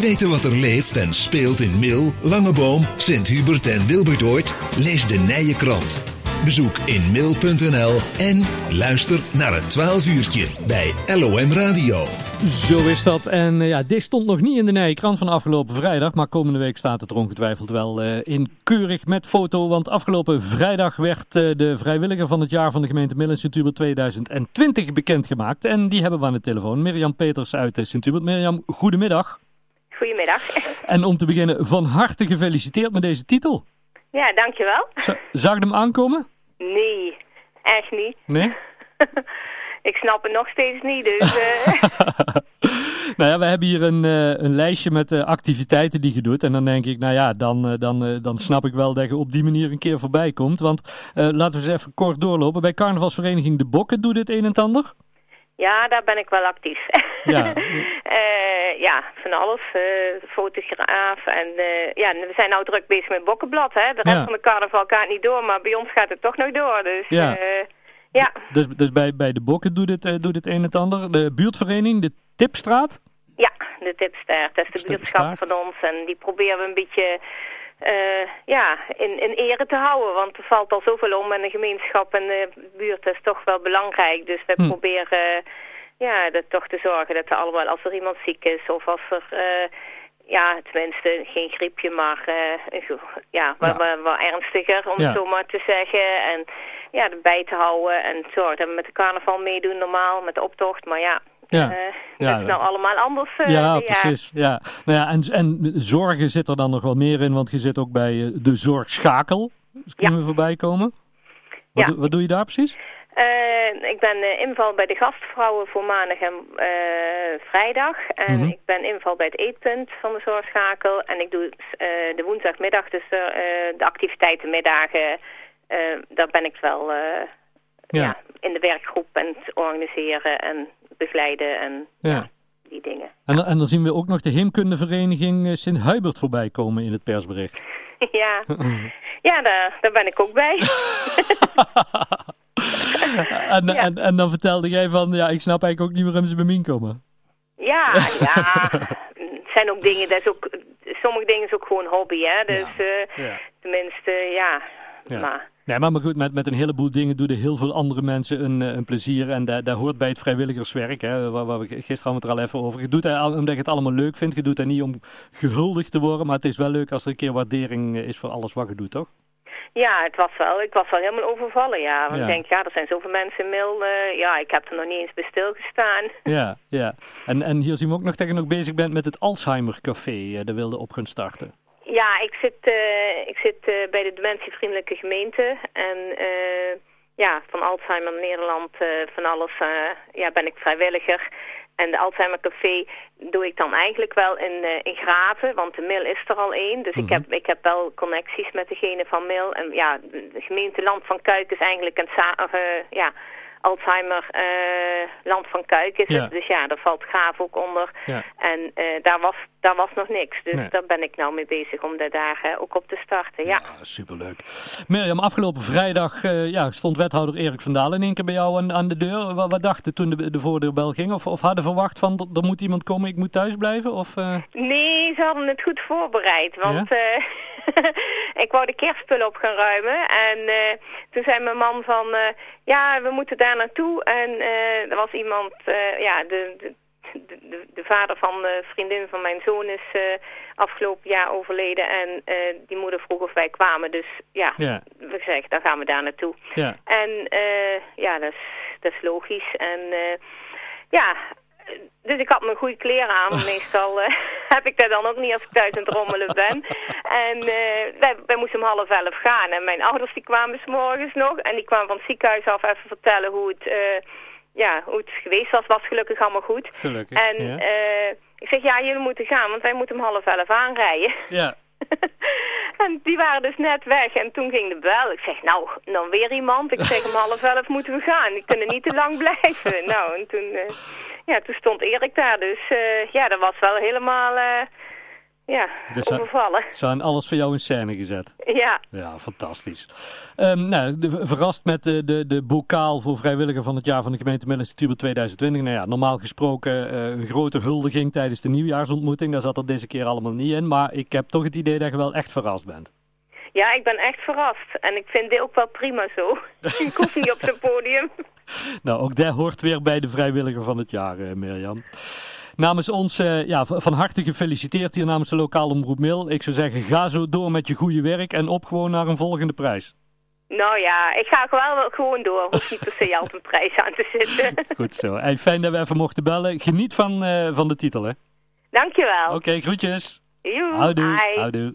Weten wat er leeft en speelt in Mil, Langeboom, Sint-Hubert en Wilbertoort? Lees de Nije Krant. Bezoek in mil.nl en luister naar het 12 uurtje bij LOM Radio. Zo is dat. En uh, ja, dit stond nog niet in de Nijenkrant van afgelopen vrijdag. Maar komende week staat het er ongetwijfeld wel uh, in keurig met foto. Want afgelopen vrijdag werd uh, de vrijwilliger van het jaar van de gemeente Mill in Sint-Hubert 2020 bekendgemaakt. En die hebben we aan de telefoon. Mirjam Peters uit Sint-Hubert. Mirjam, goedemiddag. Goedemiddag. En om te beginnen, van harte gefeliciteerd met deze titel. Ja, dankjewel. Z zag je hem aankomen? Nee, echt niet. Nee? ik snap het nog steeds niet, dus... Uh... nou ja, we hebben hier een, uh, een lijstje met uh, activiteiten die je doet. En dan denk ik, nou ja, dan, dan, dan snap ik wel dat je op die manier een keer voorbij komt. Want laten we eens even kort doorlopen. Bij carnavalsvereniging De Bokken doet dit een en ander? Ja, daar ben ik wel actief. Ja, ja van alles. Uh, fotograaf. En uh, ja, we zijn nou druk bezig met Bokkenblad. Hè? De rest Ja. van de carnaval gaat niet door, maar bij ons gaat het toch nog door. Dus Ja. ja, dus, dus bij, bij De Bokken doet het, eh, doet het een en ander. De buurtvereniging, de Tipstraat? ja, de tipster. Dat is de buurtschap van ons. En die proberen we een beetje... eh, ja, in, in ere te houden, want er valt al zoveel om en de gemeenschap en de buurt is toch wel belangrijk. Dus we Hm. proberen ja, dat toch te zorgen dat er allemaal, als er iemand ziek is of als er, eh, ja, tenminste geen griepje, maar eh, ja, wat, wat ernstiger om Ja. het zo maar te zeggen. En ja, erbij te houden en zorgen dat we met de carnaval meedoen normaal, met de optocht. Maar ja, Ja. eh, Ja, dat is nou allemaal anders. ja, precies. Ja. Nou ja, en, en zorgen zit er dan nog wel meer in, want je zit ook bij de zorgschakel. Dus kunnen we voorbij komen? Wat, wat doe je daar precies? Eh, ik ben eh, inval bij de gastvrouwen voor maandag en eh, vrijdag. En Mhm. ik ben inval bij het eetpunt van de zorgschakel. En ik doe de woensdagmiddag, dus de, activiteitenmiddagen. daar ben ik wel Ja. ja. in de werkgroep en het organiseren en begeleiden en Ja. die dingen. En, dan- en dan zien we ook nog de heemkundevereniging Sint-Hubert voorbij komen in het persbericht. ja, ja daar, daar ben ik ook bij. en, Ja. en, en dan vertelde jij van, ja, ik snap eigenlijk ook niet waarom ze bij mij komen. Ja, ja. Het zijn ook dingen, dat is ook, sommige dingen is ook gewoon hobby, hè. Dus eh, tenminste, ja. Ja. Maar Nee, maar, maar goed, met, met een heleboel dingen doen er heel veel andere mensen een, eh, een plezier. En daar, daar hoort bij het vrijwilligerswerk, hè, waar, waar we gisteren het er al even over. Je doet het omdat je het allemaal leuk vindt. Je doet het niet om gehuldigd te worden, maar het is wel leuk als er een keer waardering eh, is voor alles wat je doet, toch? Ja, het was wel, ik was wel helemaal overvallen, ja. Want Ja. ik denk, ja, er zijn zoveel mensen in Mil, ja, ik heb er nog niet eens bij stilgestaan. Ja, ja. En, en hier zien we ook nog dat je nog bezig bent met het Alzheimer Café. eh, daar wilde op gaan starten. Ja, ik zit, eh, ik zit eh, bij de dementievriendelijke gemeente en eh, ja, van Alzheimer Nederland, van alles, ja, ben ik vrijwilliger. En de Alzheimer Café doe ik dan eigenlijk wel in, eh, in Graven, want de Mil is er al één. Dus ik, Mhm. heb, ik heb wel connecties met degene van Mil. En ja, de gemeente Land van Kuik is eigenlijk een eh, ja, Alzheimer eh, Land van Kuik is Ja. het. Dus ja, daar valt Graven ook onder. Ja. En eh, daar, was, daar was nog niks. Dus Nee. daar ben ik nou mee bezig om daar eh, ook op te starten. Ja. Ja, superleuk. Mirjam, afgelopen vrijdag eh, ja, stond wethouder Erik van Dalen in één keer bij jou aan, aan de deur. Wat, wat dacht je toen de, de voordeurbel ging? Of, of hadden verwacht van, er- moet iemand komen, ik moet thuis blijven? Of, eh, Nee, ze hadden het goed voorbereid. Want eh, ik wou de kerstspullen op gaan ruimen. En eh, toen zei mijn man van... eh, ja, we moeten daar naartoe. En eh, er was iemand... ja, de, de, de, de- de vader van de vriendin van mijn zoon is afgelopen jaar overleden. En die moeder vroeg of wij kwamen. Dus ja, Ja. we zeggen, dan gaan we daar naartoe. ja. En ja, dat is, dat is logisch. En ja, dus ik had mijn goede kleren aan. Meestal heb ik dat dan ook niet als ik thuis aan het rommelen ben. En eh, wij, wij moesten om half elf gaan. En mijn ouders die kwamen 's morgens nog. En die kwamen van het ziekenhuis af even vertellen hoe het, eh, ja, hoe het geweest was. Was gelukkig allemaal goed. Gelukkig. En ja. eh, ik zeg, ja, jullie moeten gaan, want wij moeten om half elf aanrijden. ja. en die waren dus net weg en toen ging de bel. Ik zeg, nou, dan weer iemand. Ik zeg, om half elf moeten we gaan. Die kunnen niet te lang blijven. Nou, en toen, eh, ja, toen stond Erik daar. Dus eh, ja, dat was wel helemaal... eh, ja, dus. Ze hebben alles voor jou in scène gezet. Ja. Ja, fantastisch. Um, nou, de, verrast met de, de, de bokaal voor vrijwilliger van het jaar van de gemeente Middellandse 2020. Nou ja, normaal gesproken uh, een grote huldiging tijdens de nieuwjaarsontmoeting. Daar zat er deze keer allemaal niet in. Maar ik heb toch het idee dat je wel echt verrast bent. Ja, ik ben echt verrast. En ik vind dit ook wel prima zo. ik hoef niet op zijn podium. nou, ook dat hoort weer bij de vrijwilliger van het jaar, uh, Mirjam. Namens ons uh, ja, van harte gefeliciteerd hier namens de lokale omroep Mil. Ik zou zeggen, ga zo door met je goede werk en op gewoon naar een volgende prijs. Nou ja, ik ga wel gewoon door. Hoef niet per se altijd een prijs aan te zitten. Goed zo. En fijn dat we even mochten bellen. Geniet van, uh, van de titel, hè? Dankjewel. Oké, okay, groetjes. Joe, Houdoe. Houdoe.